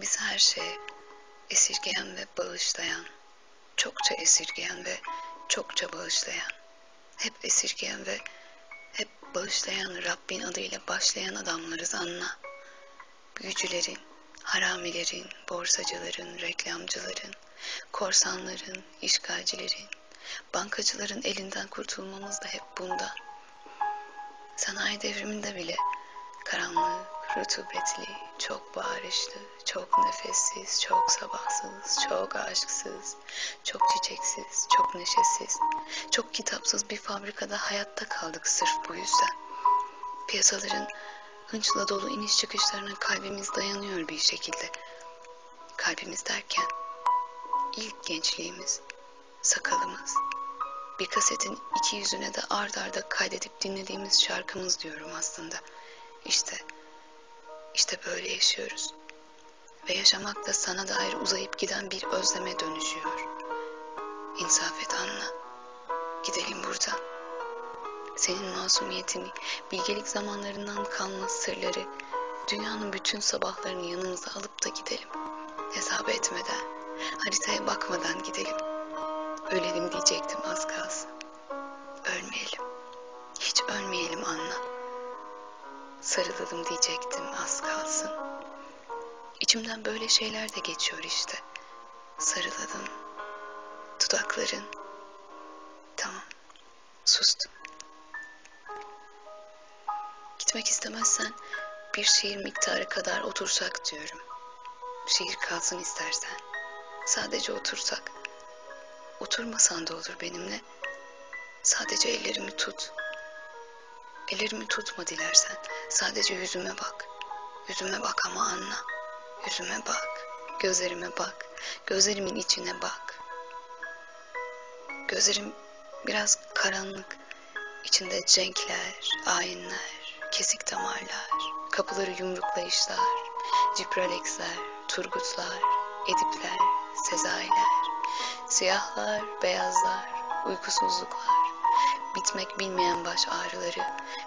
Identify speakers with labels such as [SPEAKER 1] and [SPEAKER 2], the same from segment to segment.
[SPEAKER 1] Biz her şeye esirgeyen ve bağışlayan, çokça esirgeyen ve çokça bağışlayan, hep esirgeyen ve hep bağışlayan Rabbin adıyla başlayan adamlarız anla. Büyücülerin, haramilerin, borsacıların, reklamcıların, korsanların, işgalcilerin, bankacıların elinden kurtulmamız da hep bundan. Sanayi devriminde bile karanlık, rutubetli, çok bağırışlı, çok nefessiz, çok sabahsız, çok aşksız, çok çiçeksiz, çok neşesiz, çok kitapsız bir fabrikada hayatta kaldık sırf bu yüzden. Piyasaların hınçla dolu iniş çıkışlarına kalbimiz dayanıyor bir şekilde. Kalbimiz derken ilk gençliğimiz, sakalımız, bir kasetin iki yüzüne de ard arda kaydedip dinlediğimiz şarkımız diyorum aslında. İşte, işte böyle yaşıyoruz. Ve yaşamak da sana dair uzayıp giden bir özleme dönüşüyor. İnsaf et anla. Gidelim buradan. Senin masumiyetini, bilgelik zamanlarından kalma sırları, dünyanın bütün sabahlarını yanımıza alıp da gidelim. Hesap etmeden, haritaya bakmadan gidelim. Sarılalım diyecektim az kalsın. İçimden böyle şeyler de geçiyor işte. Sarılalım. Dudakların. Tamam. Sustum. Gitmek istemezsen bir şiir miktarı kadar otursak diyorum. Şiir kalsın istersen. Sadece otursak. Oturmasan da olur benimle. Sadece ellerimi tut. Ellerimi tutma dilersen. Sadece yüzüme bak. Yüzüme bak ama anla. Yüzüme bak. Gözlerime bak. Gözlerimin içine bak. Gözlerim biraz karanlık. İçinde cenkler, ayinler, kesik damarlar, kapıları yumruklayışlar, cipralexler, turgutlar, edipler, sezailer, siyahlar, beyazlar, uykusuzluklar, bitmek bilmeyen baş ağrıları,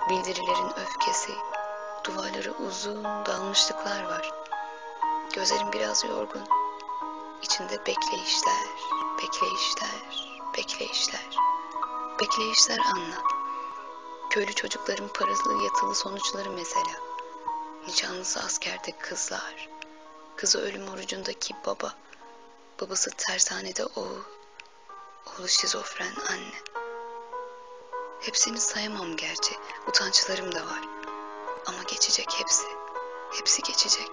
[SPEAKER 1] bildirilerin öfkesi, duvarları uzun dalmışlıklar var. Gözlerim biraz yorgun, içinde bekleyişler, bekleyişler, bekleyişler, bekleyişler anla. Köylü çocukların paralı yatılı sonuçları mesela. Nişanlısı askerde kızlar. Kızı ölüm orucundaki baba. Babası tersanede oğul. Oğlu şizofren anne. Hepsini sayamam gerçi. Utançlarım da var. Ama geçecek hepsi. Hepsi geçecek.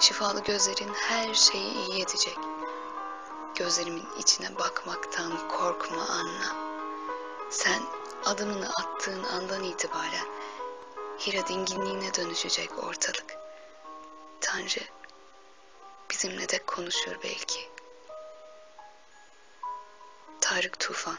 [SPEAKER 1] Şifalı gözlerin her şeyi iyi edecek. Gözlerimin içine bakmaktan korkma anla. Sen adımını attığın andan itibaren Hira dinginliğine dönüşecek ortalık. Tanrı bizimle de konuşur belki. Tarık Tufan